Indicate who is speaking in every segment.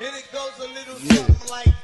Speaker 1: And it goes a little something like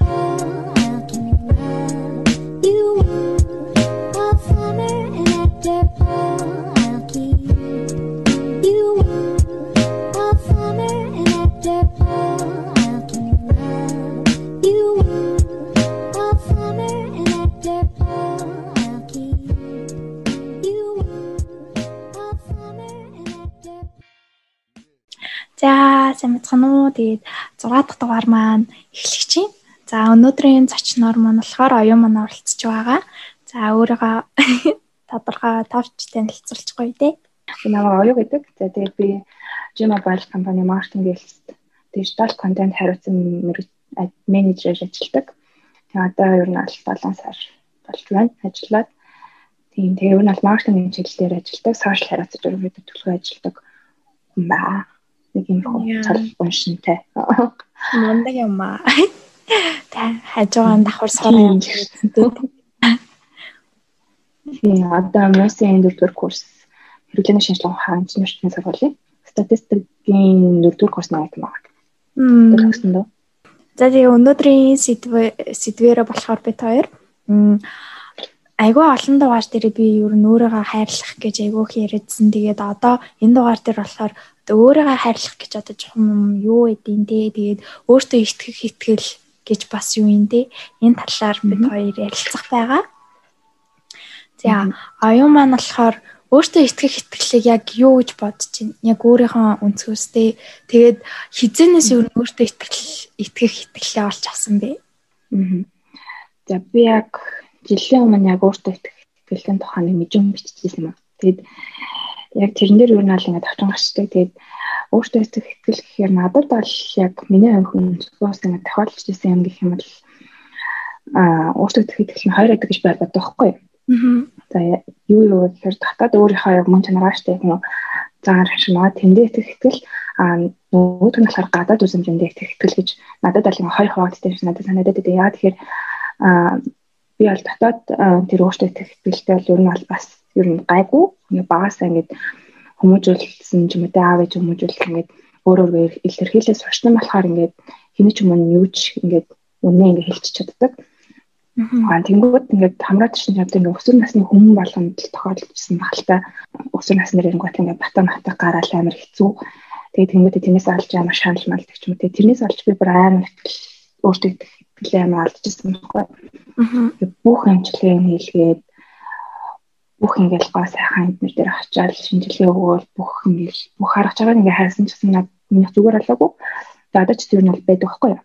Speaker 2: сайн бацхан уу. Тэгээд 6 дахь дугаар маань эхлэх чинь. За өнөөдрийн зочноор маань болохоор оюун маань оролцож байгаа. За өөрийгөө тодорхой товч танилцуулчихгүй дээ.
Speaker 3: Би намайг оюу гэдэг. За тэгээд би G-Mobile компани маркетинг хэлст дижитал контент хариуцсан менежер ажилладаг. Тэгээд одоо ер нь аль 7 сар болж байна. Ажиллаад тийм тэгээд ер нь аль маркетинг чиглэлээр ажилладаг, сошиал хариуцаж өргөдөг төлөв ажилладаг хүн баа. Нэг юм хөө уншинтай.
Speaker 2: Мундаг юм аа. Та хажуугаар давхар сураа юм.
Speaker 3: Тийм одоо MES-ийн 4-р курс хэрэглээний шинжилгээ ухаан инженерийн сургуулийн статистикийн 4-р курс нэмэгдэн байна.
Speaker 2: Мм.
Speaker 3: Тэгсэн дөө.
Speaker 2: За тэгээ өнөөдрийн сэдвэ сэдвэрэ болохоор бид хоёр айгүй олон дугаар дээр би ер нь өөрийгөө хайрлах гэж айгүй их яриадсан. Тэгээд одоо энэ дугаар дээр болохоор өөрийгөө хайрлах гэж одоо жоохон юу эдийн дээ. Тэгээд өөртөө итгэх итгэл гэж бас юу юм дээ. Энэ талаар бид хоёр ярилцах байгаа. За оюун маань болохоор өөртөө итгэх итгэлийг яг юу гэж бодож байна? Яг өөрийнхөө өнцгөөстэй тэгээд хизэнээс юу өөртөө итгэл итгэх итгэлээ олж авсан бэ?
Speaker 3: Мгм. За би яг жилийн өмнө яг өөртөө итгэх итгэлтэй тухай нэг мэдэн биччихсэн юм аа. Тэгээд яг тэрэн дээр юу наал ингээд тавчхан гарчдаг. Тэгээд өөртөө итгэх итгэл гэхээр надад бол яг миний өвхөн зөвхөн ингээд тохиолдож ирсэн юм гэх юм бол аа өөртөө итгэх итгэл нь хоёр байдаг гэж боддог байхгүй юу?
Speaker 2: Аа.
Speaker 3: За юу юу гэхээр татаад өөрийнхөө яг мөн чанараа штэ юм заагаар хашмаа тэндээ итгэх итгэл а нөгөөд нь болохоор гадаад үзмжиндээ итгэх итгэл гэж надад бол ингээ хоёр хуваагддаг шиг надад санагдаад байдаг. Яа тэгэхээр а би бол дотоод тэр өөртөө итгэлтэй бол ер нь бол бас ер нь гайгүй багасаа ингээ хүмүүжүүлсэн ч юм уу тэ аав ээж хүмүүжүүлэх ингээ өөр өөр илэрхийлээ сурчсан болохоор ингээ хэний ч юм уу юу ч ингээ үнэ ингээ хэлчих чаддаг. Аа тэнгууд ингээд хамраад чинь тийм өсвөр насны хүмүүс болгонд тохиолдсон багтаа өсвөр насны ирэнгүүт ингээд бата мата гараал амар хэцүү. Тэгээд тэнгууд тэрнээс олж амар шанал малдаг ч юм. Тэгээд тэрнээс олж би бүр амар өөртөө итгэл амар алдчихсан байхгүй. Бүх амжилтыг хийлгээд бүх ингээд гоо сайхан эднэр дээр очиад шинжилгээ өгөөл бүх ингээд бүх харах чагааг ингээд хайсан ч гэсэн миний зүгээр. Тэгээд одоо ч тэр нь бол байдаг байхгүй юу.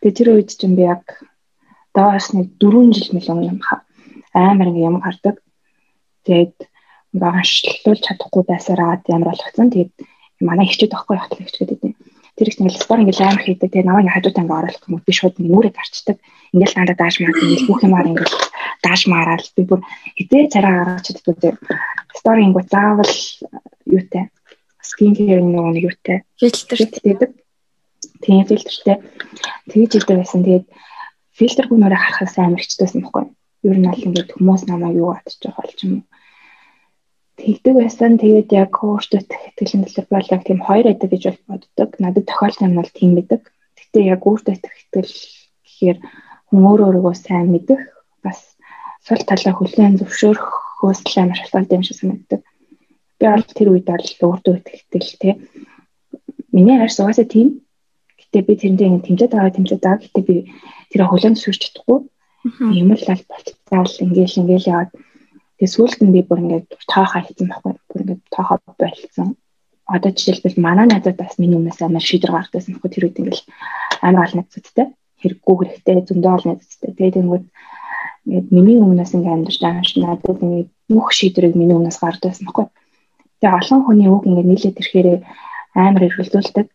Speaker 3: Тэгээд тэр үед чинь би яг доос нэг 4 жил мэл өмнө. Амар ингээм юм гардаг. Тэгээд багшлуулж чадахгүй байсараад ямар болгоцсон. Тэгээд манай ихчүүд байхгүй хатал ихч гэдэг юм. Тэр их спор ингээл амар хийдэг. Тэгээд намайг ингээ хажуутай ингээ оруулах юм би шууд нүрээ гарчдаг. Ингээл надад дааш маа ингээл бүх юмар ингээл дааш маараад би бүр хитээ цараа гаргаж чаддаг тийм. Стори ингээ заавал юутай. Скин кэр нэг нэг юутай
Speaker 2: Фильтр.
Speaker 3: фильтртэй. Тийм фильтртэй. Тэгж идэв байсан. Тэгээд фильтр гүнээрээ харахаас амар хичдээсэн байхгүй. Ер нь аль ингээд хүмүүс намайг юу гадчих жоох болж юм. Тэгдэг байсан. Тэгээд яг өөртөө итгэлийн төлөв бол яг тийм хоёр байдаг гэж боддог. Надад тохиолдсон юм бол тийм байдаг. Гэтэ яг өөртөө итгэх итгэл гэхээр хүн өөр өөрийгөө сайн мэдэх бас сул талаа хүлээн зөвшөөрөхөөс л амар шалтгаалтай юм шиг санагддаг. Би бол тэр үед бол өөртөө итгэх итгэл те. Миний арьс угаасаа тийм. Гэтэ би тэрэндээ ингэ тэмцээд байгаа тэмцээд байгаа. Гэтэ би тэрийг хүлээн зөвшөөрч чадахгүй. Юм л аль болцоол ингээл ингээл яваад тэгээ сүүлд нь би бүр ингээд тоохоо хийсэн байхгүй. Бүр ингээд тоохоо болцсон. Одоо жишээлбэл манай найзууд бас миний өмнөөс амар шийдвэр гаргадсан байхгүй тэр үед ингээл амар гал найзуудтай хэрэггүй хэрэгтэй зөндөө ол найзуудтай. Тэгээд тэнгууд ингээд миний өмнөөс ингээд амьдарч байгаа шиг надад ингээд бүх шийдвэрийг миний өмнөөс гаргадсан байхгүй. Тэгээ олон хүний үг ингээд нийлээд ирэхээр амар эргэлзүүлдэг.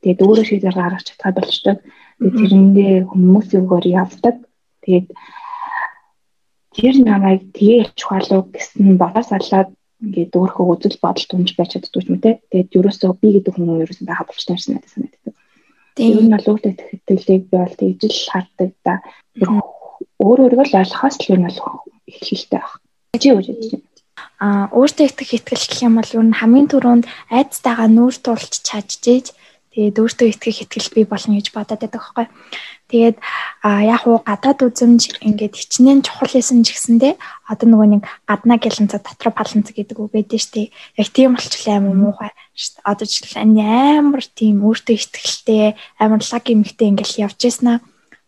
Speaker 3: Тэгээд өөрөө шийдвэр гаргаж чадхаа болчдөг. Тэгээд тэрэндээ хүмүүсийн үгээр явдаг. Тэгээд тэр намайг тэгээ чухалуу гэсэн багаас алаад ингээд өөрхөө үзэл бодол түнж байж чаддгүй юм те. Тэгээд ерөөсөө би гэдэг хүн ерөөсөө байгаа болчтой юм шиг надад санагддаг. Тэр нь бол өөртөө тэтгэлийг би бол тэгж л харддаг да. Өөр өөрийгөө л ойлгохоос л юм бол эхлэлтэй баг. Чи юу гэж бодож байна?
Speaker 2: Аа өөртөө итгэх итгэл гэх юм бол ер нь хамгийн түрүүнд айдстайгаа нүүр тулж чадчихээж Тэгээд өөртөө итгэх итгэл бий болно гэж бодоод байдаг байхгүй. Тэгээд яг уу гадаад үзэмж ингээд хичнээн чухал байсан ч гэсэндээ одоо нөгөө нэг гаднаа гэлэнцэ дотор паланц гэдэг үг байдаг шүү дээ. Яг тийм болчихлоо амар муухай шүү дээ. Одоо жишээл амар тийм өөртөө итгэлтэй амар лаг юмхтэй ингээд явж яснаа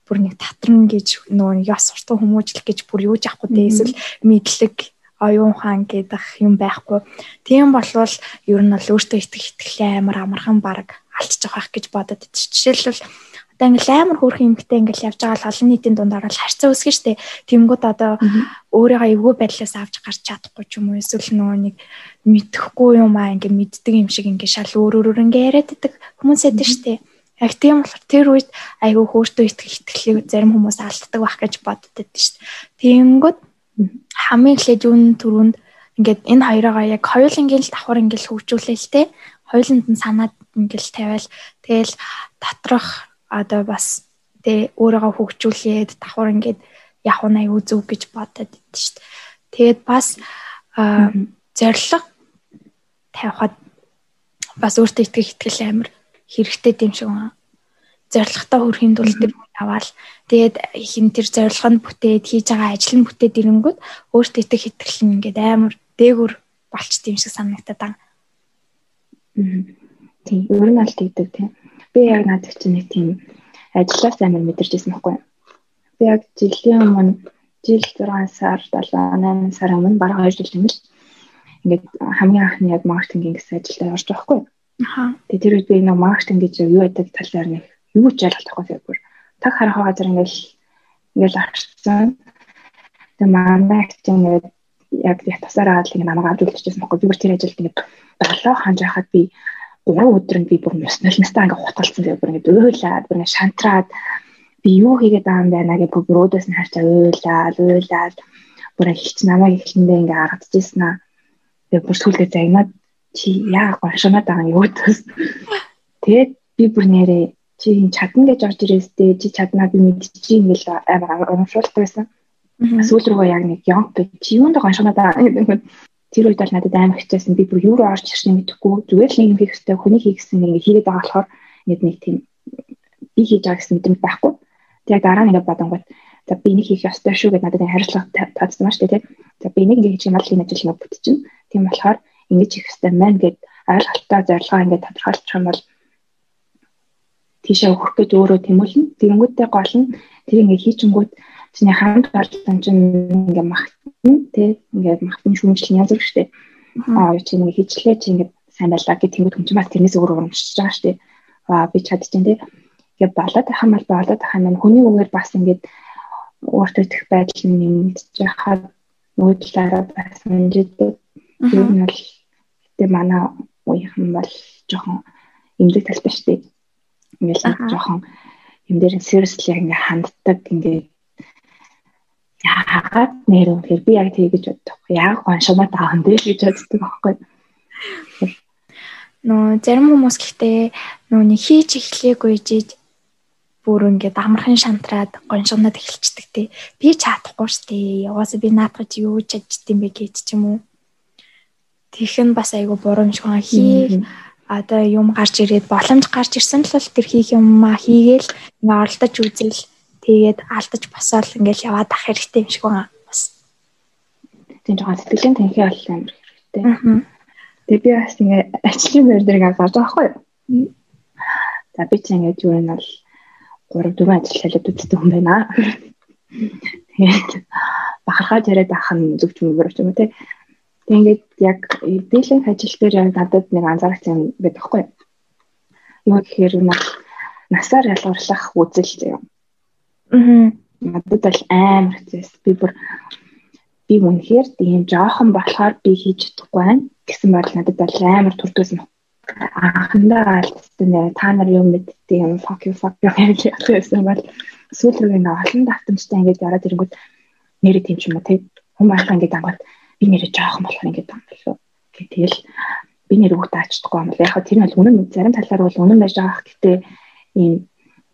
Speaker 2: бүр нэг татран гэж нөгөө яс суртан хүмүүжлэх гэж бүр юу жахгүй дээ эсвэл мэдлэг оюун хаан гэдэг юм байхгүй. Тийм болвол ер нь бол өөртөө итгэх итгэлээ амар амархан баг алдчих байх гэж бодод. Жишээлбэл одоо ингээл амар хөөрхөн юмхтэй ингээл явж байгаа л олон нийтийн дундаар л харьцаа үүсгэн штэ. Тэнгүүд одоо өөрийгөө эвгүй байдлаас авч гарч чадахгүй ч юм уу эсвэл нөгөө нэг мэдхгүй юм аа ингээ мэддэг юм шиг ингээ шал өөр өөр ингээ яриад идэг хүмүүс эдэн штэ. Яг тийм болохоор тэр үед айгүй хөөртөө итгэх итгэлийг зарим хүмүүс алддаг байх гэж идэв штэ. Тэнгүүд хамгийн эхлээд юун түрүүнд ингээд энэ хоёроо яг хоёулангийн л давхар ингээл хөгжүүлээ л те. Хоёуланд нь санаад ингээл тавиал тэгэл доторх одоо бас тэ өөрийгөө хөгжүүлээд давхар ингээд явах нь аюу зөв гэж бодод идэв шүү дээ. Тэгээд бас зориг тавихад бас өөртөө итгэх итгэл амир хэрэгтэй юм шиг байна. Зоригтой хүрэхин тулд тэр аваад тэгээд хин тэр зорилгонд бүтээд хийж байгаа ажил нь бүтээд ирэнгүүт өөртөө итгэх итгэл нь ингээд амар дээгүр болчт юм шиг санагдаад байна.
Speaker 3: Тийм, ер нь аль тэгдэг тийм. Би яг надад чинь нэг тийм ажиллаас амар мэдэрч ирсэн байхгүй. Би яг жилийн өмнө жил 6 сар 7 8 сар өмнө бараг 2 жил юм л ингээд хамгийн анхны яг маркетингийн гэсэн ажилдаа орж байгаа хгүй.
Speaker 2: Аха.
Speaker 3: Тэгээ тэр үед би нэг маркетинг гэж юу гэдэг талаар нэг юу ч ойлгохгүй байхгүй. Таг харах газар ингээд ингээд арчсан. Тэгээ манай чинь ингээд яг тасаараа л ингээд намайг авч үлдчихсэн байхгүй. Би бүр тэр ажилд ингээд долоо ханж байхад би 3 өдрөнд би бүр нулнастаа ингээ хутгалсан тэгээ бүр ингээ уйлаад бүр ингээ шантраад би юу хийгээд байгаа юм байна гэж бүр өөдөөс нь харчаа уйлаад уйлаад бүр ихч намайг ихлэндээ ингээ харагдчихсан аа тэгээ бүр сүлдээ загнаад чи яа гоншоноод байгаа юм өөдөөс тэгээд би бүр нэрээ чи чадна гэж орж ирээстэй чи чаднаа би мэдчихий ингээл амар урамшуулт байсан сүүл рүүгээ яг нэг ёнк чи юунд гоншоноод байгаа гэдэг тэр үед бол надад амар хэцээсэн. Би бүр юу руу орж ирснээ мэдэхгүй. Зүгээр л нэг юм хийх хэрэгтэй. Хүний хийх гэсэн нэг хийгээд байгаа болохоор ингээд нэг тийм би хийж байгаа гэсэн мэдрэмж байхгүй. Тэгээ дараа нь ингээд бодонгууд за би нэг хийх ёстой шүү гэдээ надад хариуцлага ба шүү дээ. За би нэг ингэж юм алын ажил нэг бүтчихнэ. Тийм болохоор ингэж хийх хэрэгтэй маань гэд ойлголттой зорилгоо ингээд тодорхойлчих юм бол тийшээ өгөх гэж өөрөө тэмүүлнэ. Тэрэнгүүтээ гол нь тэр ингээд хийчингүүд чиний хамт чинь ингээ магтна тий? Ингээ магтны шүүмжлэл янз бүр штэ аа чи ингээ хийчлээ чи ингээ сайн байлаа гэх тэнгууд хүн чинь бас тэрнээс өөр урамшиж байгаа штэ аа би чадчихээн тий? Ингээ болоод мал болоод маань хүний үгээр бас ингээ өөртөө их байдал нэмэгдэж хаад нөгөө талаараа бас мэддэг ер нь бол гэтээ манай үеийнхэн бол жоохон эмзэг талтай штэ ингээл жоохон юм дээр seriously ингээ ханддаг ингээ яагаад нэр үнэхээр би яг тэгэж боддог. Яг гоншмаа таах юм дээ гэж боддог байхгүй.
Speaker 2: Нөө зарим хүмүүс гэхдээ нөө нэг хийж эхлэегүй жиж бүр ингээд амархан шантраад гоншгоноод эхэлчихдэг тий. Би чадахгүй штэ. Яваасаа би наадах юу чадчих юм бэ гэж ч юм уу. Тэх нь бас айгу буруу юм шиг хаа хий одоо юм гарч ирээд боломж гарч ирсэн л тэр хийх юм аа хийгээл ингээ оролдож үзэл Тэгээд алдаж босоод ингээл яваад ах хэрэгтэй юм шиг байна. Бас
Speaker 3: тийм жоохон сэтгэлийн танхи бол амар хэрэгтэй. Тэгээд би бас ингээ ажлын байр дээр гарч байгаа байхгүй юу? За би ч ингээ юу нь бол 3 4 ажил хэлээд үздэг юм байна. Тэгээд бахархаж яриад ах нь зөвч юм болов юм те. Тэг ингээд яг дийлэнх ажил дээр яг надад нэг анзаарах юм байдаг байхгүй юу? Юу гэхээр насаар ялгарлах үзэл юм. Надад бол амар хэцээс би бүр би үнэхээр тийм жоохон болохоор би хийж чадахгүй байна гэсэн бол надад бол амар төрдөөс нь анхандаа алдсан нэ. Та нар юм мэддэг юм? Fuck you fuck you гэсэн бол сүүл рүү нэг олон давтамжтай ингэж ороод ирэнгүүт нэрээ тийм ч юм уу тий хүмүүс алга ингэж ангууд би нэрээ жоохон болохоор ингэж байгаа юм болов гэх тэгэл би нэр өгөх таачдаггүй юм л. Яг тэр нь бол үнэн зарим талаар бол үнэн байж байгаа. Гэхдээ ийм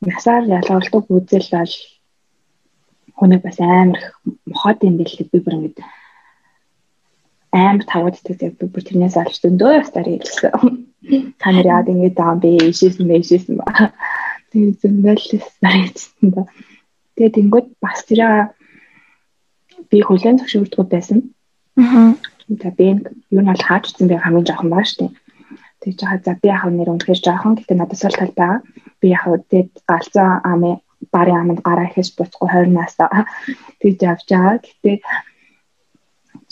Speaker 3: насаар ялгардаг үзэл бол хүнийг бас амар мохот юм билээ би бүр ингэ амар тавууддаг би бүр тэрнээс олж дөндөө ястаар хэлсэн. Та нар яагаад ингэж бэ? Ишээсэн бэ, ишээсэн ба. Тэгээд зөндөлс нарийдсан да. Тэгээд тэнгууд бас тэр би хүлэн зөвшөөрдөг байсан.
Speaker 2: Аа.
Speaker 3: За би юу нь бол хааж утсан би хамгийн жоохон баа штэ. Тэгж байгаа за би яг нэр үнэхээр жоохон гэтээ надад сул тал байгаа. Би яг тэгээд галзуу амын барын аманд гараа ихэж буцахгүй 20 насаа тэгж авч байгаа. Гэтээ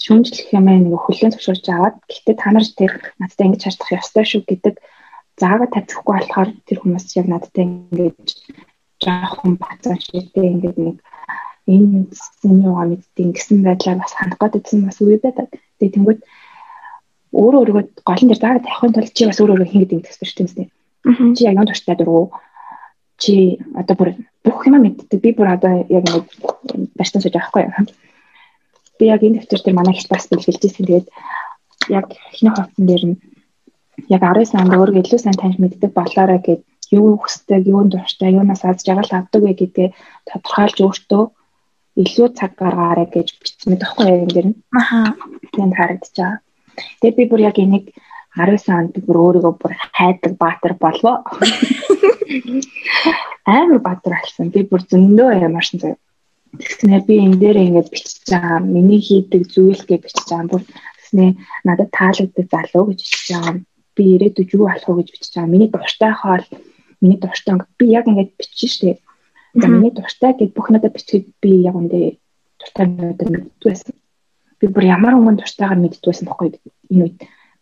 Speaker 3: шүмжлэх юм нэг хүлэн зөвшөөрч аваад гэтээ та нар тэр надтай ингэж харьцах ёстой шүү гэдэг заагаад тавьчихгүй болохоор тэр хүмүүс яг надтай ингэж жоохон бацаа шийдээ ингэж нэг энэ синьюга мэдтiin гэсэн байдлаар бас хандах гэдсэн бас үе байдаг. Тэгээ тэнгууд өөрөө өөрийгөө голын дээр заагаад тавихын тулд чи бас өөрөө өөрийгөө хин гэдэг гэсэн шүү дээ. Чи яг юунд турштай дургу чи одоо бүр бүх юм мэддэг. Би бүр одоо яг нэг барьсан сууж байхгүй юу? Би яг энэ дэвтэр дээр манай их бас бэлгэлжсэн. Тэгээд яг эхний хавцан дээр нь яг 19 онд өөрийгөө илүү сайн таньж мэддэг болоорой гэд юу хүсдэг, юунд дуртай, юунаас аз жаргал авдаг вэ гэдгээ тодорхойлж өөртөө илүү цаг гаргаарай гэж бичсэн мэт байхгүй яг энэ дэр нь.
Speaker 2: Аха.
Speaker 3: Тэнд харагдчихаа. Тэгээд би бүр яг энийг 19 онд бүр өөрийгөө бүр хайдаг баатар болвоо. Амар баатар болсон. Би бүр зөндөө ямарсан заяа. Тэгснээр би энэ дээр ингээд бичиж байгаа. Миний хийдэг зүйл гэж бичиж байгаа. Бүр тэгснээр надад таалагддаг залуу гэж бичиж байгаа. Би ирээдүйд юу болох вэ гэж бичиж байгаа. Миний дуртай хоол, миний дуртай би яг ингээд бичиж штеп За миний дуртай гэд бүх надад бичгээд би яг үндэ дуртай надад мэддгүйсэн. Би бүр ямар өнгөн дуртайгаар мэддгүйсэн бохгүй энэ үед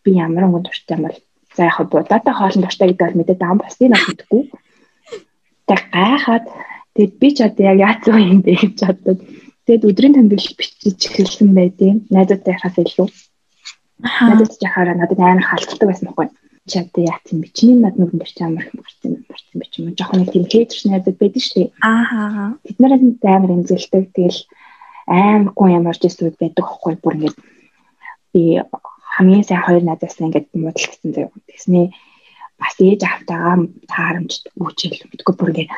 Speaker 3: би ямар өнгөн дуртай юм бол за яг будаатай хоолн дуртай гэдэг бол мэдээд ам бусдыг нь мэдгүй. Тэг гайхаад тэгэд би ч одоо яг яац юм бэ гэж бодод. Тэгэд өдрийн тэмдэглэл бичиж эхэлсэн байдیں۔ Найзуудтай хахаас илүү. Ч яхаараа надад амар халддаг байсан байхгүй чи одоо яац юм бэ? Чиний над нүрэн дээр чи амар их барсан юм барсан би ч юм уу. Жохон нэг тийм хейтерч найзууд байдаг шүү дээ.
Speaker 2: Аа.
Speaker 3: Бид нараа амар эмзэлдэг. Тэгэл аимгүй ямарч эсвэл байдаг хөхгүй бүр ингээд би хамгийн сайн хоёр найзаас ингээд муудалцсан заяа. Тэснээ бас ээж автагаа таарамж үүчээл мэдгүй бүр ингээд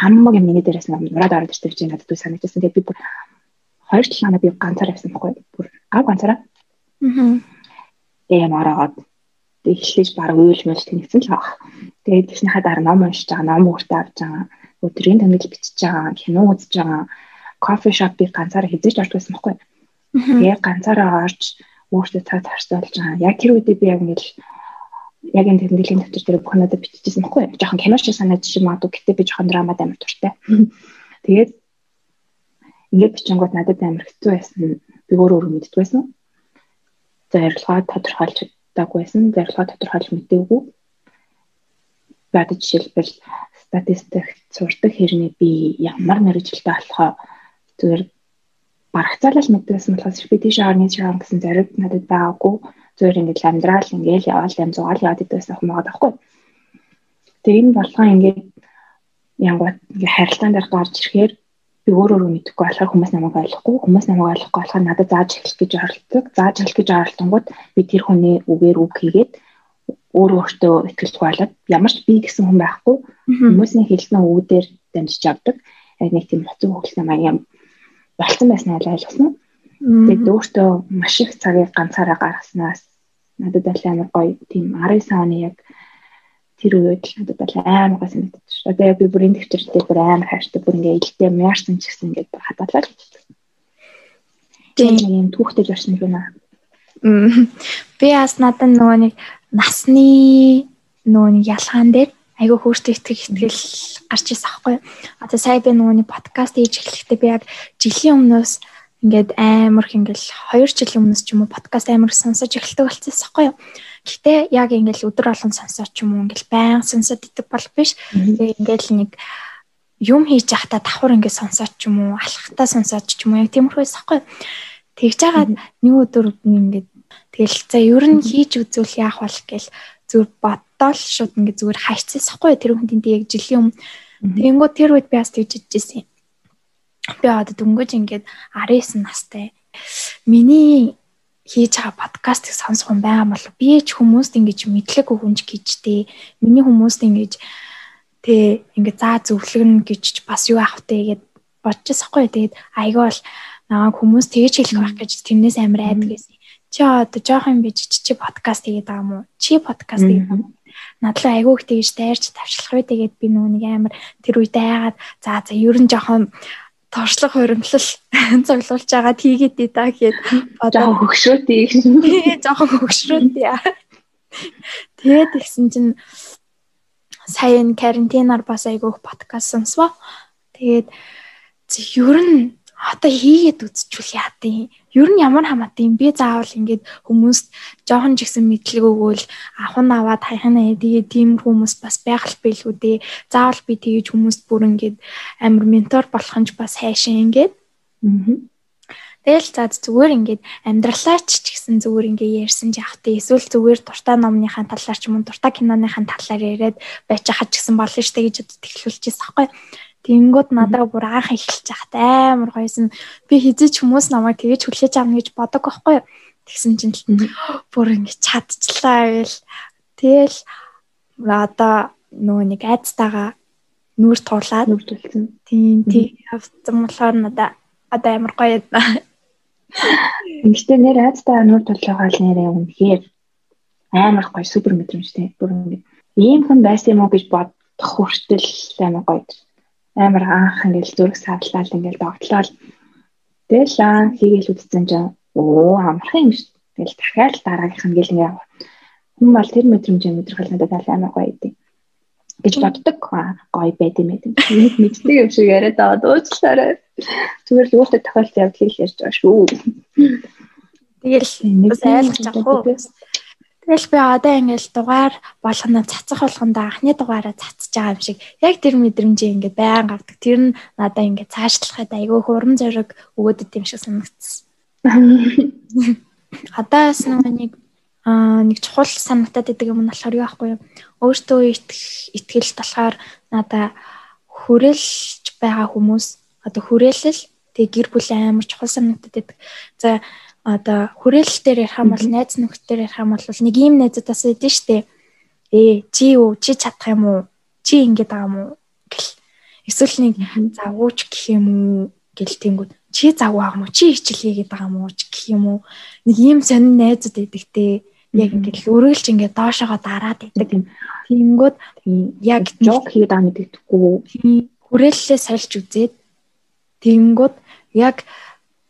Speaker 3: хамаг юм миний дээрээс нураад ороод ирсэн гэж надад санагдсан. Тэгээд би бүр хоёр талаана би ганцаар явсан байхгүй бүр гав ганцаараа.
Speaker 2: Аа.
Speaker 3: Эм ороод тэг эхлэж баг уйлж мэл тэнэгсэн л байгаа. Тэгээд тэгснийхаа дараа ном уншиж байгаа, ном өөртөө авч байгаа, өдрийн тэмдэглэл бичиж байгаа, кино үзэж байгаа, кофе шопыг ганцаараа хийж байсан байхгүй. Тэгээд ганцаараа орж өөртөө цаг тарсуулж байгаа. Яг тэр үедээ би яг ингэж яг энэ тэмдэглэлийн дэвтэр дээр бүх надад биччихсэн байхгүй. Жохон кино шиг санагдаж юм аа. Гэтэ би жохон драмад амар дуртай. Тэгээд ингээд бичингууд надад амар хэцүү байсан. Би өөрөө өөрөө мэддгүйсэн. Зорилгоо тодорхойлж даггүй байсан. Зорилгоо тодорхойлж мэдээгүй. Бад жишээлбэл статистик сурдаг хэрнээ би ямар мэрэгчлээ болохоо зүгээр барагцаалал мэддэгсэн болохоос би тийш орны чам гэсэн зориг надад байгаагүй. Зүгээр ингээд амьдрал ингээд яваал юм зугаал яваад идвэсэн хүмүүс байхгүй. Тэгээ энэ болгоо ингээд янгууд ингээд харилцаан дээр гарч ирэхээр би өөр өөрөө мэдэхгүй болохоор хүмүүс намайг ойлгохгүй. Хүмүүс намайг ойлгохгүй болохоор надад зааж эхлэх гэж оролцдог. Зааж эхлэх гэж оролдонгууд би тэр хүний үгээр үг хийгээд өөр өөртөө ихтгэлж хуайлаад ямар ч би гэсэн хүн байхгүй. Хүмүүсийн хэлсэн үгүүдээр дамжиж авдаг. Яг нэг тийм хоцсон хөлсөн маяг юм болцсон байснаа ойлгосон. Тэгээд өөртөө маш их цагийг ганцаараа гаргаснаас надад амар гоё тийм 19 оны яг тэр үед л надад амар гой санагдаж шүү. Одоо яг би бүр энэ төвчрэлтэй бүр амар хайртай бүр ингээ илтээ мярсан ч гэсэн ингээ бүр хадгалаа л гэж. Тийм юм түүхтэй жарсан юм байна.
Speaker 2: Би бас надад нөгөө нэг насны нөгөө нэг ялгаан дээр айгүй хөөртэй итгэх итгэл гарч ирсэн аахгүй. Одоо сая би нөгөө нэг подкаст хийж эхлэхдээ би яг жилийн өмнөөс ингээд амар их ингээл 2 жилийн өмнөөс ч юм уу подкаст амар сонсож эхэлдэг болчихсон аахгүй юу. Гэтэ яг ингээл өдөр болгон сонсоод ч юм уу ингээл баян сонсоод идэх бол биш. Тэгээ ингээл нэг юм хийж явахдаа давхар ингээд сонсоод ч юм уу алхахтаа сонсоод ч юм уу яг тиймэрхүүс ахгүй. Тэгж жагаад нэг өдөр ингээд тэгэл за ер нь хийж үзвэл яах вэ гэл зүгээр бодтол шууд ингээд зүгээр хайцсахгүй тэр хүнтэй яг жилийн өмнө тэгэнгүүт тэр үед би бас тэгж идчихсэн. Би одоо дөнгөж ингээд 19 настай. Миний хийж байгаа подкастыг сонсох юм байгаа бол би ч хүмүүст ингэж мэдлэг өгөнж гэжтэй. Миний хүмүүст ингэж тэ ингэ заа зөвлөгнө гэж бас юу аах вэ гэд бодчихсохгүй. Тэгээд айгаа бол намайг хүмүүс тэгж хэлэх байх гэж тэрнээс амар айдаг гэсэн. Чи одоо жоох юм бич чи подкаст хийгээд байгаа юм уу? Чи подкаст хийгээд байгаа юм? Надлаа айгүй их тэгж дайрч тавчлах вэ тэгээд би нэг амар тэр үедээ яагаад за за ер нь жоохон туршлага хуримтлал цуглуулж байгаа тийгээд дээ да гэхэд
Speaker 3: жоохон хөгшрөөтэй
Speaker 2: жоохон хөгшрөөтэй. Тэгээд ихсэн чинь сая энэ карантинаар бас айгүйх подкаст сонсвоо. Тэгээд ер нь одоо хийгээд үзчихвэл яа тийм ер нь ямар хамаатай юм би заавал ингээд хүмүүст жоохон ч ихсэн мэдлэг өгөөл нь аваад хайхна тэгээ тийм хүмүүс бас байх л билүү дээ. Заавал би тэгэж хүмүүст бүр ингээд амар ментор болох нь ч бас хайшин ингээд. Тэгэл за зүгээр ингээд амьдралаач ч гэсэн зүгээр ингээд ярьсан ч вэ? Эсвэл зүгээр дуртай номныхаа талаар ч юм уу дуртай киноныхаа талаар яриад байж хаад ч гэсэн болно штэ гэж байсан байхгүй. Тэнгүүд надад бүр анх эхэлж яхад амар гоёсэн. Би хизээч хүмүүс намайг тэгэж хүлээж авна гэж бодог байхгүй юу? Тэгсэн чинь бүр ингэ чадчихлаа гээл. Тэгэл одоо нөгөө нэг айцтайгаа нүүр туулаад
Speaker 3: нүүр тулсан.
Speaker 2: Тийм тийм явцсан болохоор надад одоо амар гоё байна.
Speaker 3: Ингэхдээ нэр айцтайгаа нүүр тулгаа л нэрээ үнэхээр амар гоё супер мэдрэмжтэй. Бүр ингэ ийм хүн байсан юм уу гэж бодох хүртэл амар гоё амар анх ингээл зүрх садлал ингээл догтлол тэгэл аа хийгээл үтцэн чинь оо амархан юм шүү. Тэгэл дахиад дараагийнх нь ингээл ингээ хүн бол тэр мэдрэмжээ мэдрэх надад амар гоё идэв гэж боддог гоё байд юм ээ. Нэг мэддэг юм шиг яриад аваад уучлаарай. Зүгээр л өөртөө тохиолдсон явдлыг ярьж байгаа шүү.
Speaker 2: Тэгэл бас ойлгож байгаа хөө. Тэгэл би одоо ингээл дугаар болгоно цацах болгондоо анхны дугаараа цацж байгаа юм шиг яг тэр мэдрэмжээ ингээд баян гардаг. Тэр нь надаа ингээд цаашлахад айгүй хурам зориг өгөөд идэм шиг санагдсан. Бас нэг аа нэг чухал санагтаад идэг юм нь болохоор юу аахгүй юу? Өөртөө итгэл болохоор надаа хүрээлж байгаа хүмүүс одоо хүрээлэл тэгээ гэр бүлийн амар чухал санагтаад идэг. За одоо хүрээлэл дээр ярих юм бол найз нөхдөр ярих юм бол нэг ийм найзуудаас байдэн штэ. Ээ чи юу чи чадах юм уу? Чи ингэж байгаа юм уу? гэл. Эсвэл нэг завууч гэх юм уу гэл тэнгүүд чи заваа юм уу? Чи хичээл хийгээд байгаа юм уу гэх юм уу? Нэг ийм сонин найзууд байдаг те. Яг ингэж өрөөлж ингэж доошоогоо дараад идэг. Тэнгүүд яг
Speaker 3: жок хийгээд байгаа мэддэггүй.
Speaker 2: Хүрээллээ сольж үзээд тэнгүүд яг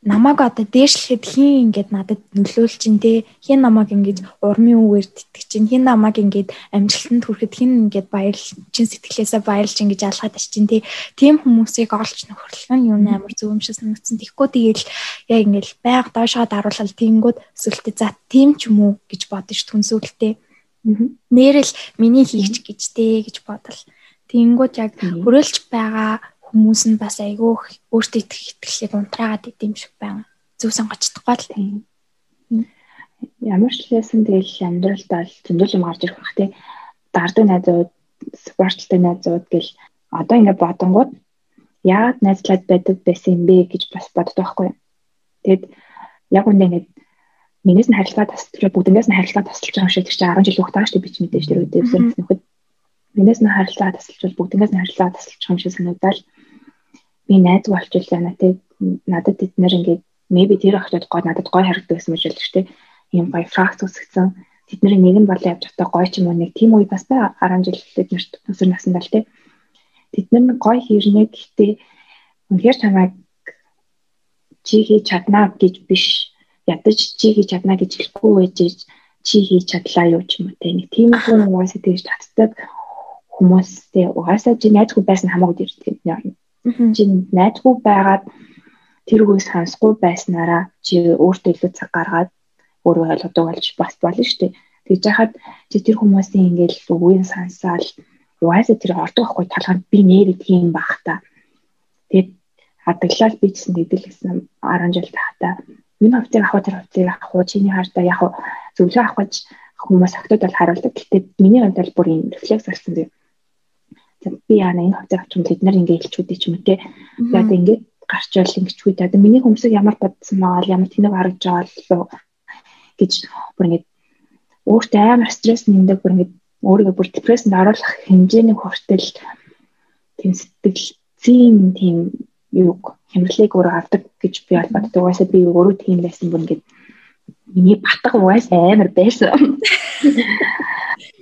Speaker 2: намайг одоо дээшлэхэд хин ингээд надад нөлөөлж чинь те хин намайг ингээд урмын үгээр тэтг чинь хин намайг ингээд амжилтанд хүрэхэд хин ингээд баярлж чинь сэтгэлээсээ баярлж ингээд алгаад ич чинь те. Тийм хүмүүсийг олж нөхөрлөх нь юу амар зөв юм шиг санагдсан. Тэгэхгүй тэгээл яг ингээд байг доошоо даруулал тиймгүүд сүлтээ за тийм ч юм уу гэж бодож түнсүүлтэй нэрэл миний хийгч гэж те гэж бодол. Тэнгүүд яг хөрөөлж байгаа хүмүүс нь бас айгүй өөртөө итгэх итгэлийг унтраагаад идэм шиг байна. Зөв сонгож чадахгүй л тийм.
Speaker 3: Ямар ч лсэн тэгэл амьдралд бол зөндөл юм гарч ирэх бах тий. Дардаг найзууд, спорттой найзууд гэл одоо ингэ бодонгууд яагаад найзлаад байдаг байсан юм бэ гэж бас боддог байхгүй. Тэгэд яг үндэ ингэ минээс нь харилцаа тасалж бүгднээс нь харилцаа тасалж байгаа юм шиг чинь 10 жил хугацаа шүү дээ би ч мэдээж тэр үедээ нөхөд минээс нь харилцаа тасалж бүгднээс нь харилцаа тасалж байгаа юм шиг санагдал би найз те надад эд нэр ингээд maybe тэр охтод гой надад гой харагддаг гэсэн мэж л шүү дээ. Ийм гоё фракс үсгсэн. Тэдний нэг нь болоо явж байгаа гой ч юм уу нэг тийм үе бас бай 10 жил эднэрт өсөр насанд л те. Тэд нар гой хийрнэ гэхдээ үнэхээр чамайг чи хийж чаднаа гэж биш ядаж чи хийж чаднаа гэж хэлэхгүй байж чи хийж чадлаа юу ч юм уу те. Нэг тийм хүн угаасаа тэгж татдаг хүмүүстэй угаасаа чи найзгүй байсан хамаагүй дэрдэг юм Чи найдгүй байгаад тэр үгээс хансгүй байснараа чи өөртөө илүү цаг гаргаад өөрөө ойлгодог болж бас болно шүү дээ. Тэгж яхад чи тэр хүмүүсийн ингээл үгийн сансаал угаасаа тэр ордог байхгүй талханд би нэр тийм бах та. Тэгээд хадаглал би гэсэн гэдэл гэсэн 10 жил тахта энэ хавцыг авах тэр хавцыг авах чиний хаартаа яг зөвлөгөө авах гэж хүмүүс актууд бол харуулдаг. Гэхдээ миний хувьд бол бүр юм рефлекс болсон юм би яана энэ хавцыг авч бид нар ингээ хэлчүүдээ ч юм те. Тэгээд ингээ гарч ирэл ингэчгүй те. Миний хүмүүсийг ямар бодсон маа ямар тэнэг харагдж байгаа л гэж бүр ингээ өөртөө амар стресс нэмдэг бүр ингээ өөрийгөө бүр депрессэнд оруулах хэмжээний хүртэл тийм сэтгэлзийн тийм юг хэмжлэг өөрөө авдаг гэж би бол боддог. Угаасаа би өөрөө тийм байсан бүр ингээ миний батга угаас амар байсан.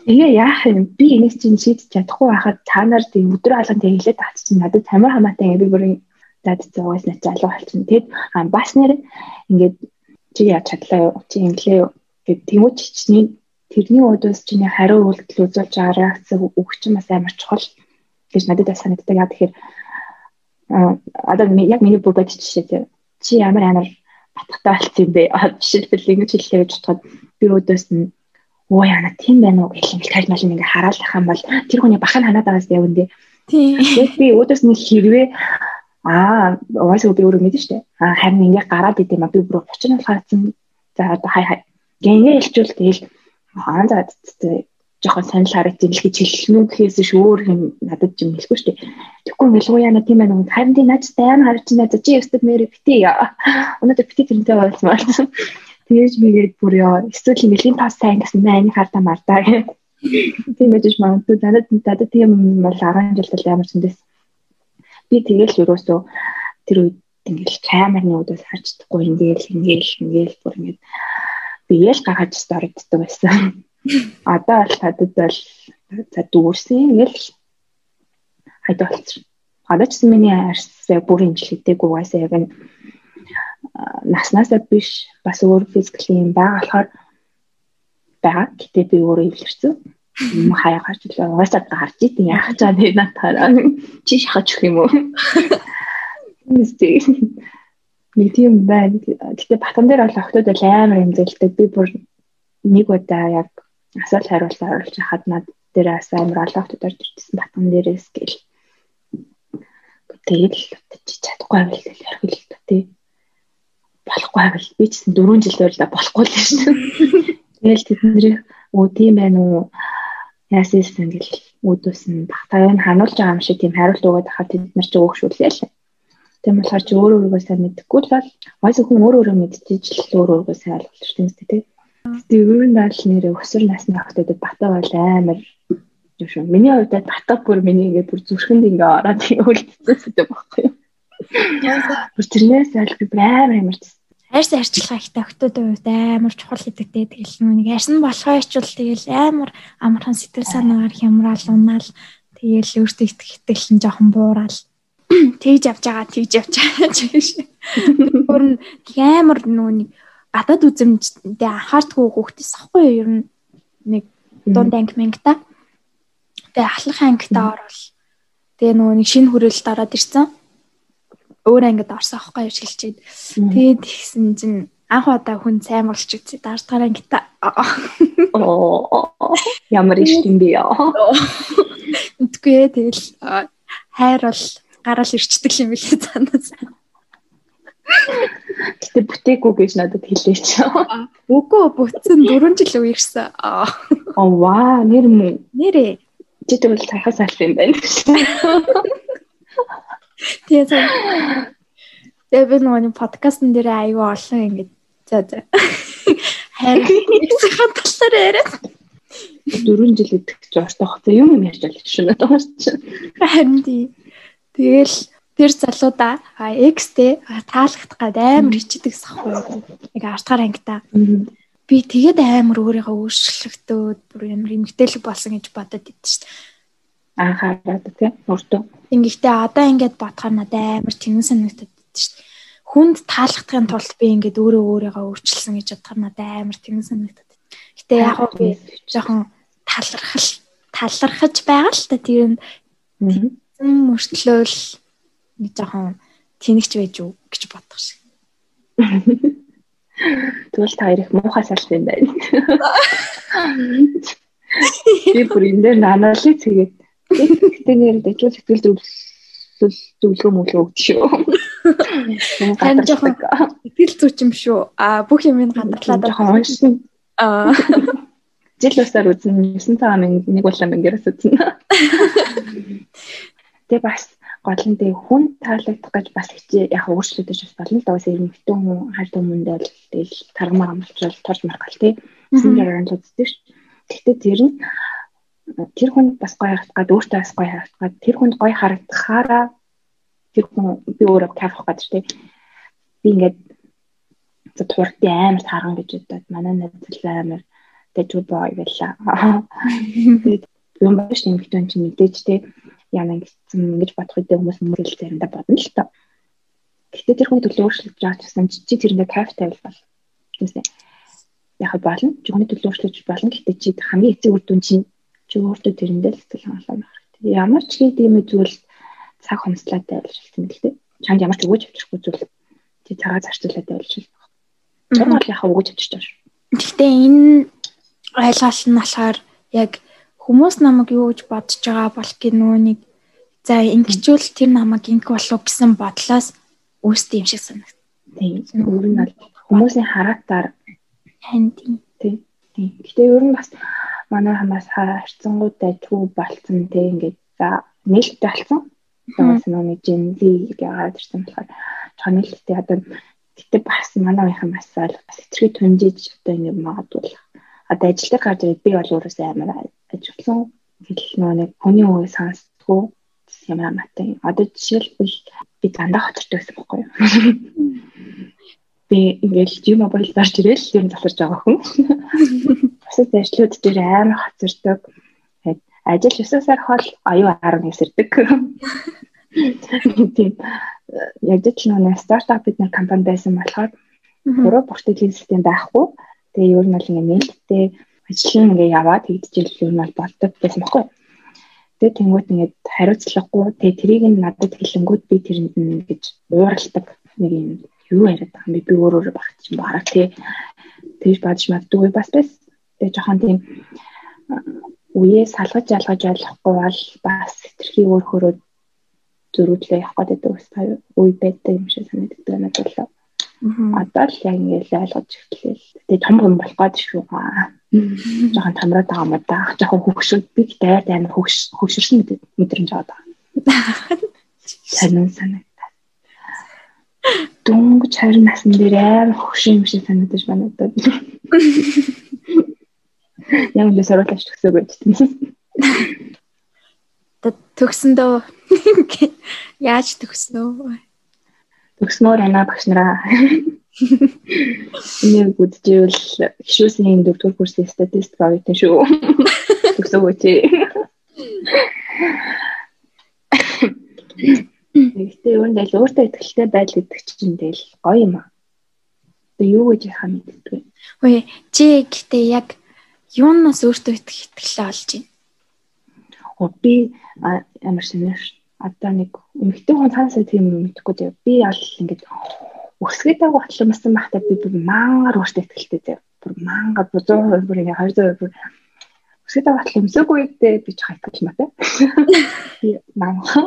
Speaker 3: Тэгээ яах юм би энийг чинь шийдэж чадахгүй байхад та нар тийм өдөр алган тэг хэлээд таач чинь надад тамир хамаатай ингээ би бүрийн зад зугаас на залуу болчихно. Тэгэд бас нэр ингээд чи яаж чадлаа юу? Чи инглээ юу? Гэт тэмүүч чичний тэрний өдөөс чиний хариу үйлдэл үзүүлж байгаа реакц өгч чинь бас амар чухал гэж надад бас санагддаг. Яа тэгэхээр одоо яг миний бүр бодчих жишээ чи ямар амар батгатай болсон юм бэ? Жишээлбэл ингэж хэлэхээр гэж бодоход би өдөөс нь оо яна тийм байна уу гэх юм тал мал ингээ хараал ах юм бол тэр хүний бахын ханаад байгаас яв үндэ. Тийм. Би өдөөс нь хэрвээ аа угаасаа би өөрөө мэдэн штэ. Аа харин ингээ гараад идэм а би бүр очин болохоор за одоо хай хай. Гэнгээ хэлжүүл тэгэл аа за жоохон санал харагдаж ил гэж хэлнэ гэхээс ш өөр юм надад юм хэлэхгүй дээ. Тэгэхгүй уу яна тийм байна? Харин тийм наач тайм харж байна. За чи өстөд мэр бити. Өнөөдөр бити тэрнтэй болсон. Тэгэж бигээд бүр яа эсвэл нэлийн тас сайн гэсэн айны хартаа мардаа гэх. Тиймэж магадгүй надад надад тийм бол 10 жил тал ямар ч юм дэс. Би тэгэл юусоо тэр үед ингээл камерны үдээс харж чадахгүй ингээл ингээл ингээл бүр ингээд бигээл гахаж старагддаг байсан Одоо бол надад бол за дүүрсэн ингээл хайд болчих. Одоо ч миний арьсаа бүр имжлэгдээгүй байсаа яг нь наснасаа биш бас өөр физикли юм байгаа болохоор байгаа. Гэтэ би өөрөө эвлэрсэн. Юм хаяа гарч илээ. Угаасаа гарч идэв яах чаа тэг надаараа. Чи шахаж өгөх юм уу? Мистик. Нэг тийм байна. Гэтэ батан дээр бол охтууд амар имзэлдэг. Би бүр нэг удаа яг асуулт хариулт оруулж хахад над дээр бас амар олон хүмүүс орж ирсэн батган дээрээс гэл. Тэгэл чи чадахгүй ярих л та тий. Болохгүй байвал би ч гэсэн 4 жил байрлаа болохгүй л шин. Тэгэл тэднэрийг өө тийм байна уу? Яасан гэл үүдээс нь багтаа энэ хануулж байгаа юм шиг тийм хариулт өгөөд хахад тэд нар чи өөхшүүлээ л. Тийм болохоор чи өөрөө өөрийгөө сайн мэдэхгүй л бол вайс хүн өөрөө өөрөө мэдчихэж л өөрөө өөрийгөө сайн ойлгох юм шүү дээ. Тэгээ ерөн даал нэрээ өсвөр насны охтод бата бол амар юм шүү. Миний хувьд бата бүр миний ингээд бүр зүрхэнд ингээ ороод үлдсэн гэдэг байхгүй юу. Бүр тэрнээс аль би амар амар
Speaker 2: хайрс арчилгаа ихтэй охтодын хувьд амар чухал гэдэг дээ. Тэгэл нүг арьсан болохоо ичвэл тэгэл амар амархан сэтгэл санаагаар хямраал унаал тэгэл өөртөө итгэх итгэлэн жоохон буурал тэгж явж байгаа тэгж явж байгаа гэж. Бүр амар нүг гадаад үзэмжтэй анхаардгүй хүүхдээс ахгүй ер нь нэг дунд анги мангата. Тэгээ ахлах ангита орвол тэгээ нөгөө нэг шинэ хүрээлэлд ороод ирсэн. Өөр ангид орсон аахгүй юу шилчээд. Тэгээд тэгсэн чинь анх удаа хүн сайн болж үзээ даардгаар ангита.
Speaker 3: Ямар их юм бэ яа.
Speaker 2: Үгүй тэгэл хайр бол гараал ирчдэг юм билээ цаанаас.
Speaker 3: Гэтэ бүтээгүй гэж надад хэлээч.
Speaker 2: Үгүй бүтсэн 4 жил үерсэн.
Speaker 3: Оо ваа, нэр мүү.
Speaker 2: Нэрээ.
Speaker 3: Чи тэгвэл тахаас аль юм байна.
Speaker 2: Тэгээ Тэгээ би нөгөө подкастн дээр аюу олон ингэж за за. Хайр хатгалаар яриад.
Speaker 3: 4 жил идэх ч оштох. Юм юм ярьж байгаа шүү дээ.
Speaker 2: Харин тий. Тэгэл тэр залуудаа X-тэй таалагдах гад амар хичдэг сахгүй. Яг артгаар ангита. Би тэгээд амар өөрийгөө өөрчлөгдөөд бүр амар эмгтээлэг болсон гэж бодод идэв шүү дээ.
Speaker 3: Анхаарал тийм өөртөө.
Speaker 2: Ингэхдээ одоо ингээд бодохоор надад амар тэнэн санагдаад идэв шүү дээ. Хүнд таалагдахын тулд би ингээд өөрөө өөрийгөө өөрчилсөн гэж бодохоор надад амар тэнэн санагдаад. Гэтэ яг гоо би жоохон талархал талархаж байгаа л та тэр нь мөртлөөл нэг жоохон тэнэгч байж юу гэж бодох шиг.
Speaker 3: Тэгвэл та хоёр их муухай салт юм байна. Би бүр энэ дээр анализ хийгээд гэтээ нэр дэжүүл сэтгэл зөвлөл зөвлөгөө мөглөө өгч шүү.
Speaker 2: Харин жоохон сэтгэл зүйч юм шүү. А бүх юм ин гадарлаад
Speaker 3: жоохон уншсан. Аа жил усаар үзэн 9 цагаан нэг улаан мангаас үзэн. Тэгээ бас гол нь тэг хүн таалагдах гэж бас хичээ яг өөрчлөгдөж бас болно л да бас эрмэгтэй хүн хард хүмүүндээ л тэгэл таргамаа амлчвал торж маргал тий сингээр л үздэг ш. Гэхдээ тэр нь тэр хүн бас гоё харагдаад өөртөө бас гоё харагдаад тэр хүнд гоё харагдахаараа тэр хүн би өөрөө кайфах гэж тий би ингээд За турд амар таарган гэж бодоод манай найзал амар дэжүү бой байлаа. Тэгээд юм шүү дээ чинь мэдээж те яна ингэсэн ингэж бодох үедээ хүмүүс мөрөл заримдаа бодно л тоо. Гэхдээ тэр хүн төлөө өөрчлөлт жаач гэсэн чи тэрэндээ кайф тавил бол. Тэсээ. Яг болно. Жигний төлөө өөрчлөж болно. Гэхдээ чи хамгийн эцэг үр дүн чинь чи өөртөө тэрэндээ л сэтгэл хангалуун байх хэрэгтэй. Ямар ч хийдэг юм зүйл цаг хомслоотой байлжуулсан мэт л дээ. Чанд ямар ч өгөөж авчихгүй зүйл чи цагаа зарцуулаад байлжуулсан. Тэр бол яхаа өгөөж авчирч байгаа шүү.
Speaker 2: Гэхдээ энэ ойлголт нь болохоор яг хүмүүс намайг юу гэж бодож байгаа бол нэг за ингэчүүл тэр намайг ингэ болов гэсэн бодлоос үүсдэг юм шиг санагд.
Speaker 3: Тийм. Өөр нь бол хүмүүсийн характаар
Speaker 2: Харин тийм.
Speaker 3: тийм. Тийм. Гэтэ ер нь бас манай хамаас харьцангуудтай төв болцсон тийм ингээд за нээлттэй болцсон. Бас нөгөө Z гэдэг ирсэн болохоор чон нээлттэй одоо гэтээ бас манай уухийн бас бас хэцэрхий тунжиж одоо ингээд магадгүй одоо ажил дээр гарч ирээд би бол өөрөөсөө амар ажилласан хэл нэг хүний үгийг сонсдгоо ямар амттай. Одоо жишээлбэл би дандаа хоцортой байсан байхгүй юу? Би ингээл мобайл дарж ирээл юм засарч байгаа хүн. Бусад ажлууд дээр амар. Тэгээд ажил 9 сар хол аюу 10 нэсэрдэг. Тийм. Яг ч нэг стартап бид компани байсан болохоор гурав бүртгэлийн систем байхгүй. Тэгээ ер нь бол ингээ нээлттэй ажил нь ингээ яваад ер нь бол болдог гэсэн баггүй. Тэгээ тэнгуут ингээд хариуцлагагүй тэгээ тэрийг нь надад хэлэнгүүт би тэрэнд нь гэж ууралдаг нэг юм юу яриад байгаа юм би би өөр өөр баг чинь бараг тий тэгж бадж магадгүй бас бас тэгээ жоохон тийм үеэ салгаж ялгаж ойлгохгүй бол бас хэтэрхий өөр хөрөө зөрүүдлээ явах гэдэг үе байдаг юм шиг санагддаг надад л Одоо л яг ингээд ойлгож эхэллээ. Тэгээ том юм болох гээд шүү. Жохон тамраад байгаа юм да. Жохон хөвгшүүд би дайр амар хөвгш хөвгшөрсөн мэдрэмж аваад байгаа. Санаа санагдаа. Дөнгөж харин насан дээр амар хөвгшин юм шиг санагдаж байна одоо. Яг л сороолж төгсөөгүй гэсэн.
Speaker 2: Төгсөндөө яаж төгснөө?
Speaker 3: төгснөөр байна багш нараа. Энийг бүдчихвэл гişүүсийн 4-р курсын статистик авъятан шүү. Төгсөөгөө чи. Гэхдээ юу нэ л өөртөө ихтэй байдал гэдэг чинь тэгэл гоё юм аа. Тэгээ юу гэж яхаа мэддэг.
Speaker 2: Үгүй чи гэхдээ яг юунаас өөртөө ихтэй олж байна.
Speaker 3: Оо би ямар шинээр одоо нэг эмэгтэй хүн цаанасаа тийм юм мэдэхгүй дээ. Би бол ингээд өсгөөд байгаа батламсан байхдаа би бүр мангар өөртөө ихтэй дээ. Бүр мангар 100% бүр ингээд 200% бүр өсгөөд байгаа батламсаагүй дээ би ч хайтгал маа тий. Би мангар.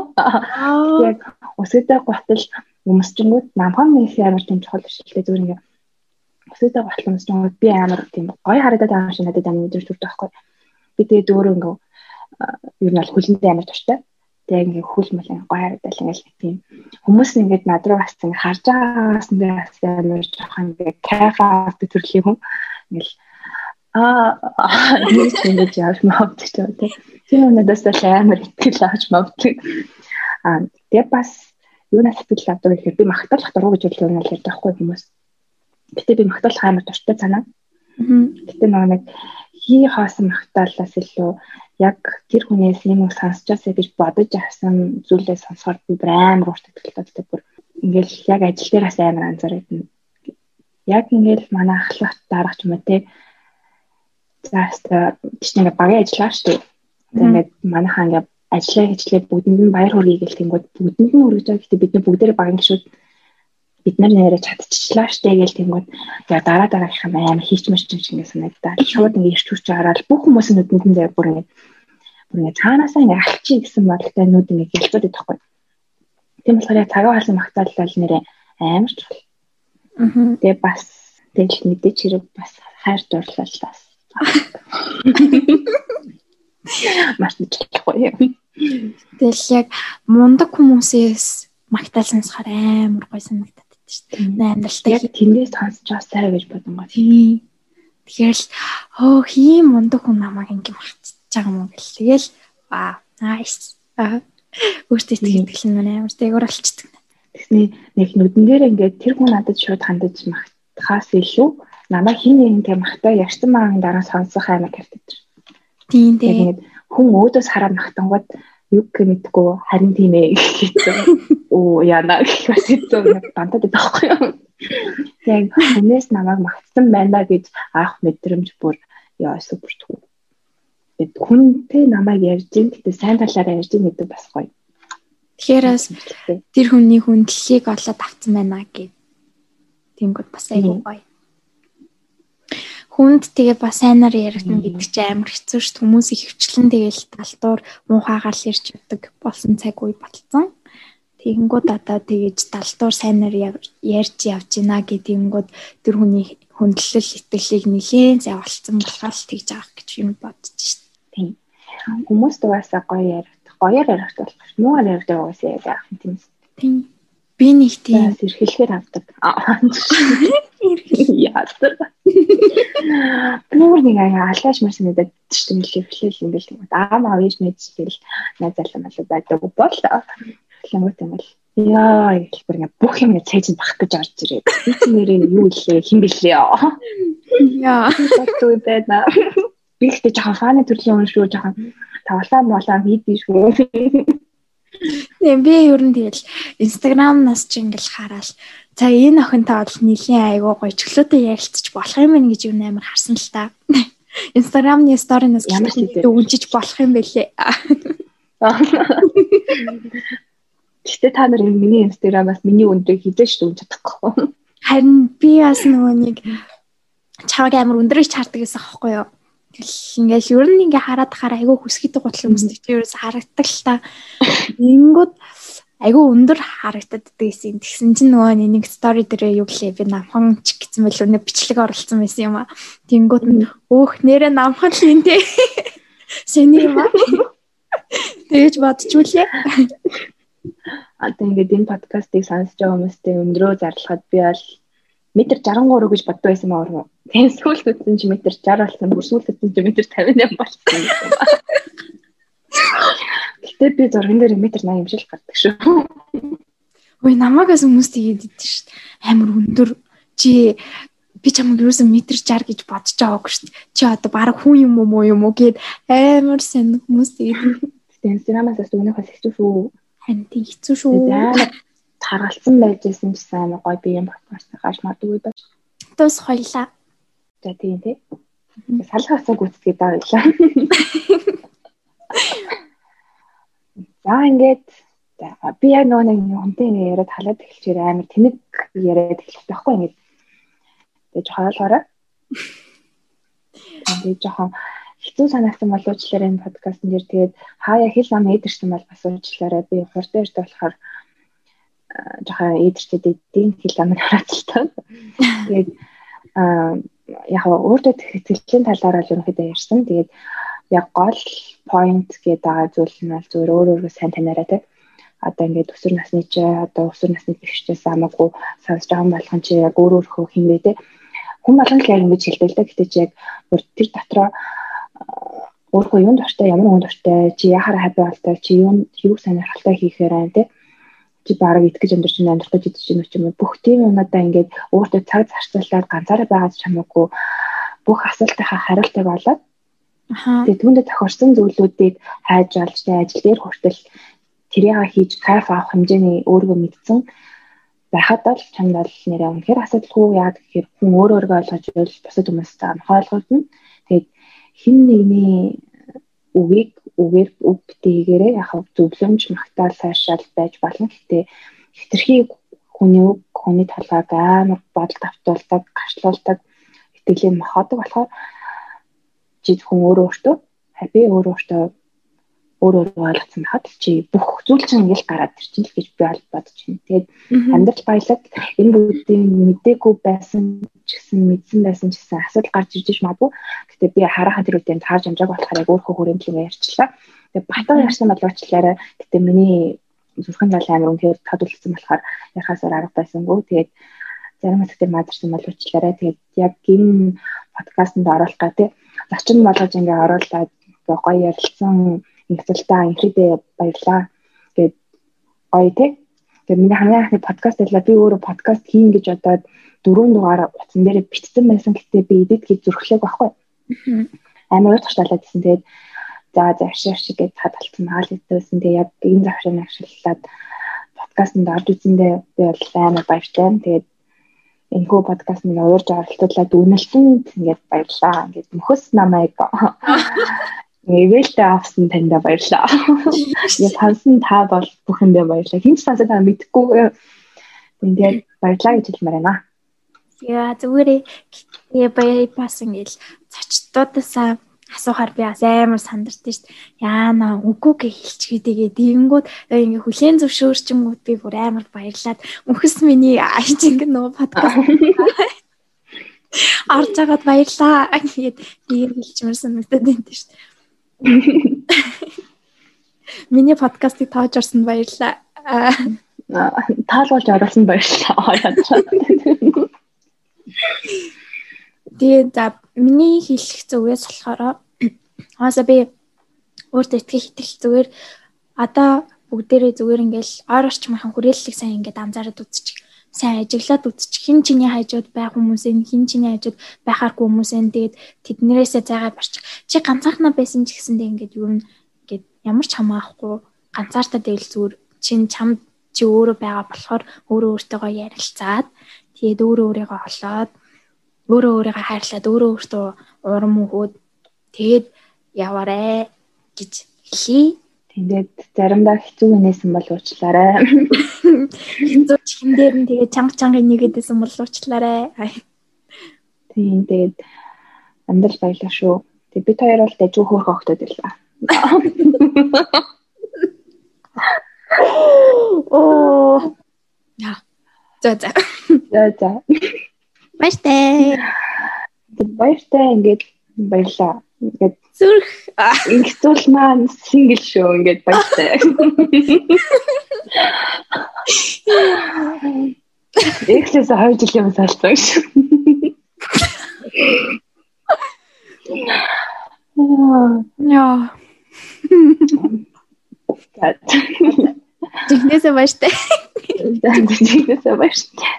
Speaker 3: Яг өсгөөд байгаа батал өмсчингүүд намхан нэг амар тийм чухал шилдэг зүгээр ингээд өсгөөд байгаа батламсчингүүд би амар тийм гоё харагдаад байгаа юм шиг надад амар мэдэрч төрдөг байхгүй. Би тэгээд өөрөө ингээд ер нь бол хөлөндөө амар туртай. Яг ингээ хөл мөл гоё харагдал ингээл тийм. Хүмүүс ингээд над руу бас ингээ харж байгаагаас нь бас амар жоохон ингээ кайф төрлийн хүн. Ингээл аа нэг ингэж яаж мавдаг тийм тийм өнөөдөөс л амар итгэл авч мавдаг аа тэгээ бас юунаас сэтгэл авдаг гэхээр би магтаалах дургу гэж үл өнөөл ярьдаг байхгүй хүмүүс гэтээ би магтаалах амар дуртай санаа. Гэтээ нөгөө нэг хий хоосон магтаалаас илүү яг тэр хүнээс юм уу сонсчаасаа гэж бодож авсан зүйлээ сонсохоор би амар урт ихтэй бүр ингээл яг ажил дээрээс амар анзаараад нь яг ингээл манай ахлах дарах ч юм те. Заастаа чинь ингээ багийн ажиллаа шүү дээ. Тэгээд манай хаа ингээ ажиллаа хийчлээ бүгдэнд нь баяр хүргэе гэл тэнгууд бүгдэнд нь хүргэж байгаа. Гэхдээ бид нар бүгдээрээ багийн гişүүд бид нар нэрээ чадчихлаа штэ гэл тэнгууд яа дараа дараагийнх нь амар хийчмэрч юм шиг санагдаа. Шууд ингээ ирч хүч хараад бүх хүмүүсийн нүдэнд нь заяа бүр ингээ бүр ингээ цаанаасаа ингээ алчи гэсэн бодолтой нүд ингээ гэлцээд идэх байхгүй. Тийм болохоор яг цагаа халсан магтаалал нэрээ амар чухал. Тэгээ бас тэгэл мэдээч хэрэг бас хайр дурлал бас. Маш чухалгүй.
Speaker 2: Тэгэл яг мундаг хүмүүсээс магтаалсан сахаар амар гой санагдаад дээ. Амьдралтай
Speaker 3: яг тэндээс сонсчоосаа гэж бодонгоо.
Speaker 2: Тийм. Тэгэхээр л оо хийм мундаг хүн намайг ингэ магтчих байгаа юм гэл. Тэгэл аа nice. Аа өөртөө итгэл нь амар дээгүүр болчдөг.
Speaker 3: Тэсний нэг нүдэн дээр ингээд тэр хүн надад шууд хандаж магтахаас илүү намайг хин нэгэнтэй магтаа ярьсан маань дараа сонсох амар тавтай.
Speaker 2: Тийм
Speaker 3: ингээд хүн өөдөөс хараад магтангууд юу гэх мэдгүй харин тийм ээ гэсэн. Оо яна гэх бас хэцүү бантад байхгүй юу. Яг хүнээс намайг магтсан байна гэж аах мэдрэмж бүр яа супер түү. Тэгэд хүнтэй намайг ярьж ин гэдэг сайн талаараа ярьж ин гэдэг бас гоё.
Speaker 2: Тэгэхээр бас тэр хүний хүндлэлийг олоод авсан байна гэд. Тэнгүүд бас айгүй гоё. Хүнд тэгээ бас сайнаар яригдана гэдэг чинь амар хэцүү шүү дээ. Хүмүүс их хвчлэн тэгээл талтуур муухайгаар ирж явдаг болсон цаг үе болцсон. Тэгэнгүүт одоо тэгэж талтуур сайнаар ярьж явж гинэ гэдэнгүүд тэр хүний хүндлэл итгэлийг нэлээд болцсон болохоор л тэгж авах гэж юм бодож шít.
Speaker 3: Тийм. Хүмүүс дугаасаа гоё яригдах, гоёор яригдах болох. Муугаар яригдах угаасаа яах юм тийм.
Speaker 2: Тийм. Би нэг тийм
Speaker 3: эрхлэхээр авдаг. Аа. Бүр нэг аяа алгааш марс мэдээд ч юм л эхлээл ингээл тийм. Аа маа вэж мэдж тэгэл найз залуу мал байдаг бол хэлэнгүүт юм бол Яа, их бүр ингээ бүх юм цээж бах гэж орж ирээд. Би чи нэрээ юу илээ, хэн блээ яа. Батгүй байна. Би ихтэй жоохон фаны төрлийн хүн шүү, жоохон тавлаа молоо хийдий шүү.
Speaker 2: Тийм би ер нь тэгэл Instagram-наас ч ингээл хараад за энэ охинтой бол нэлийн айгуу гоё чөлөөтэй ярилцчих болох юм байна гэж юу амар харсан л та. Instagram-ны
Speaker 3: сэдв?
Speaker 2: үгжиж болох юм бэлээ.
Speaker 3: Гэтэ та нар миний инстаграмаас миний өндрийг хизээ шүү гэж чадахгүй.
Speaker 2: Харин би бас нөгөө нэг чаваг амар өндрөж чардаг гэсэн аахгүй юу. Тэгэл ингээл ер нь ингээ хараад хараа айгуу хүсгэдэг гутал хүмүүстэй чи ерөөс харагддаг л та. Ингүүд айгуу өндөр харагдаад байсан. Тэгсэн чинь нөгөө нэг стори дээр юу гэлээ би намхан ч гэсэн байл өнө бичлэг оролцсон байсан юм аа. Тэнгүүд нь өөх нэрэ намхан л юм те. Сэний юм аа. Тэгэж бодчихвүлээ.
Speaker 3: Одоо ингээд энэ подкастыг сонсож байгаа хүмүүстэй өндрөө зарлахад би бол метр 63 гэж боддог байсан маа урам. Тэгээ сүүлд үтсэн чи метр 60 болсон. Бүр сүүлд үтсэн чи метр 58 болсон. Гэтэ би зурган дээр метр 80 юм шиг гардаг шүү.
Speaker 2: Ой намаагаас хүмүүс тэгээд идэв шүү дээ. Амар өндөр чи би чамайг юусэн метр 60 гэж бодож байгаагүй шүү дээ. Чи одоо баг хүн юм уу муу юм уу гэд амар сайн хүмүүс тэгээд
Speaker 3: инстаграмаас бас өгнөхөөс хэцүү шүү.
Speaker 2: харин тийм хэцүү шүү.
Speaker 3: Таргалсан байж исэн ч сайн гоё би юм подкаст хааш магадгүй байж.
Speaker 2: Тус хойлоо.
Speaker 3: За тийм тий. Салах хацаа гүцгээд За ингээд би яг нөгөө нэг хүнтэй ингэ яриад халаад эхэлчихээр амар тэнэг яриад эхэлчих байхгүй ингээд. Тэгээ жоохон ойлгоорой. Тэгээ жоохон хэцүү санагдсан боловчлаар энэ подкастн дээр тэгээд хаяа хэл ам эдэрсэн бол бас уучлаарай. Би хурдан ярьж болохоор жоохон эдэрчээд эдийн хэл ам хараачлаа. Тэгээд аа яг өөртөө сэтгэлийн талаараа л ерөнхийдөө ярьсан. Тэгээд яг гол point гэдэг байгаа зүйл нь бол зөвөр өөр өөргөө сайн танаарай те. Одоо ингээд өсвөр насны чи одоо өсвөр насны гэрчээс хамаагүй сонсож байгаа болгон чи яг өөр өөрхөө хинвэ те. Хүн болгон л яг ингэж хэлдэг л да. Гэтэ чи яг бүр тэр дотроо аа, өөрхөө юунд дуртай, ямар хүнд дуртай, чи яхаар хаппи болтой, чи юунд юу сонирхолтой хийхээр байна те. Чи бараг итгэж амьдарч байна, амьдрах гэж идэж байна ч юм уу. Бүх тийм юмудаа ингээд өөртөө цаг зарцуулаад ганцаараа байгаа ч хамаагүй бүх асуултынхаа хариултыг олоод
Speaker 2: Аха.
Speaker 3: Тэгээ түүндээ тохирсон зүйлүүдийг хайж олж тэ ажил дээр хүртэл тэрийг хийж кайф авах хэмжээний өөрийгөө мэдсэн байхад бол чамд бол нэрээ үнэхээр асуудалгүй яа гэхээр хүн өөр өөргөө ойлгож ивэл бусад хүмүүстэй анхаа ойлгуулна. Тэгээд хин нэгний үгийг үгээр үг битээгээрээ яг зөвлөмж магтаал сайшаал байж болно. Гэтэ хитрхи хүний үг хүний талааг амар бодол автуулдаг, гарчлуулдаг, итгэлийн махаадаг болохоор чи хүн өөрөө өөртөө би өөрөө өөртөө өөр өөр ойлгоцсон хаад чи бүх зүйл чинь ингээл гараад ирчин л гэж би бол бодож байна. Тэгээд амьдрал баялаг энэ бүгдийн мдээгүй байсан ч гэсэн мэдсэн байсан ч гэсэн асуудал гарч ирж магадгүй. Гэтэ би хараахан тэр үедээ таарж амжааг болохоор яг өөрөө л ярьчлаа. Тэгээд батан ярьсан болоочлаараа гэтэ миний зүрхэн зал амир үнээр тодулсан болохоор яхасаар арга байсангүй. Тэгээд зарим хэсгээр маадарсан болоочлаараа тэгээд яг энэ подкастт оруулах гэх тээ зочин болгож ингээ оруулаад ингээ гоё ярилцсан инхсэлтаа инхрэдээ баярлаа гэд гоё тий. Тэгээд миний хамгийн анхны подкаст байлаа би өөрөө подкаст хийн гэж бодоод дөрөв дугаар утсан дээр бичсэн байсан гэхдээ би эдит гэж зүрхлээг байхгүй. Амар уйдах талаад гэсэн. Тэгээд за завшир шиг гэж цаад талцсан маал хэлсэн. Тэгээд яг энэ завширыг ашиглаад подкастт орж үзэндээ би бол амар баяртай. Тэгээд энэ хөө подкаст нэг уурж оролцуулаад үнэлсэн ингээд баярлаа. Ингээд мөхөс намайг Эвэлтэй авсан танд баярлаа. Яг сансан та бол бүхэндээ баярлаа. Хинч сансан та мэдхгүй. Тэгээд баярлаа гэж хэлмээр байна.
Speaker 2: Яа зүгээр ээ баяр бас ингээл зочдоодасаа асуухаар би бас амар сандарч шít. Яана үгүй гэ хэлчихээдгээ тэгэнгүүт ингээ хүлэн зөвшөөрчингүүд би бүр амар баярлаад мөхс миний аяж ингээ нөгөө подкаст орж агаад баярлаа гэгээд тэгээд хэлчмэр санагдаад байна шít. Миний подкастыг тааж орсонд баярлаа.
Speaker 3: таалуулж оруулсан баярлалаа.
Speaker 2: Тэгээд за миний хэлэх зүгээс болохоор хааса би өөртөө итгэх итгэл зүгээр одоо бүгдээрээ зүгээр ингээл ойр орчмынхан хүрээллийг сайн ингээд анзаараад үзчих. Сайн ажиглаад үзчих. Хин чиний хажууд байх хүмүүсээ хин чиний хажууд байхааргүй хүмүүсээ тэгээд тэднэрээсээ зайгаа барчих. Чи ганцаархнаа байсан ч гэсэндээ ингээд юу ингээд ямар ч хамаахгүй ганцаартаа дээл зүгээр чин чамд чи өөрөө байгаа болохоор өөрөө өөртөөгөө ярилцаад тэгээд өөрөө өөрийгөө олоод өөрөө өөрийгөө хайрлаад өөрөө өөртөө урам өгөөд тэгээд яваарэ гэж хэлье.
Speaker 3: Тэгээд заримдаа хэцүү нээсэн бол уучлаарай.
Speaker 2: Хэцүү чин дээр нь тэгээд чанга чанга нэгэдэсэн бол уучлаарай.
Speaker 3: Тийм тэгээд амьдрал баялаа шүү. Тэгээд бид хоёр бол дэжүү хөөх огтод байлаа.
Speaker 2: Оо. Яа. За за.
Speaker 3: За за.
Speaker 2: Баяртай.
Speaker 3: Баяртай ингээд баярлаа. Ингээд
Speaker 2: Зүрх.
Speaker 3: Инхтул маань сингл шүү ингээд баяртай. Эксэс 2 жилийн өмнө салсан шүү.
Speaker 2: Яа. Жигнэсээ баяртай.
Speaker 3: Жигнэсээ баяртай.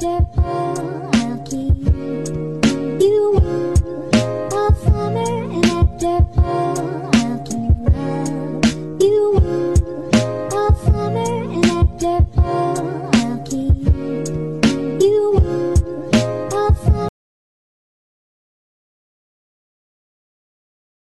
Speaker 1: get.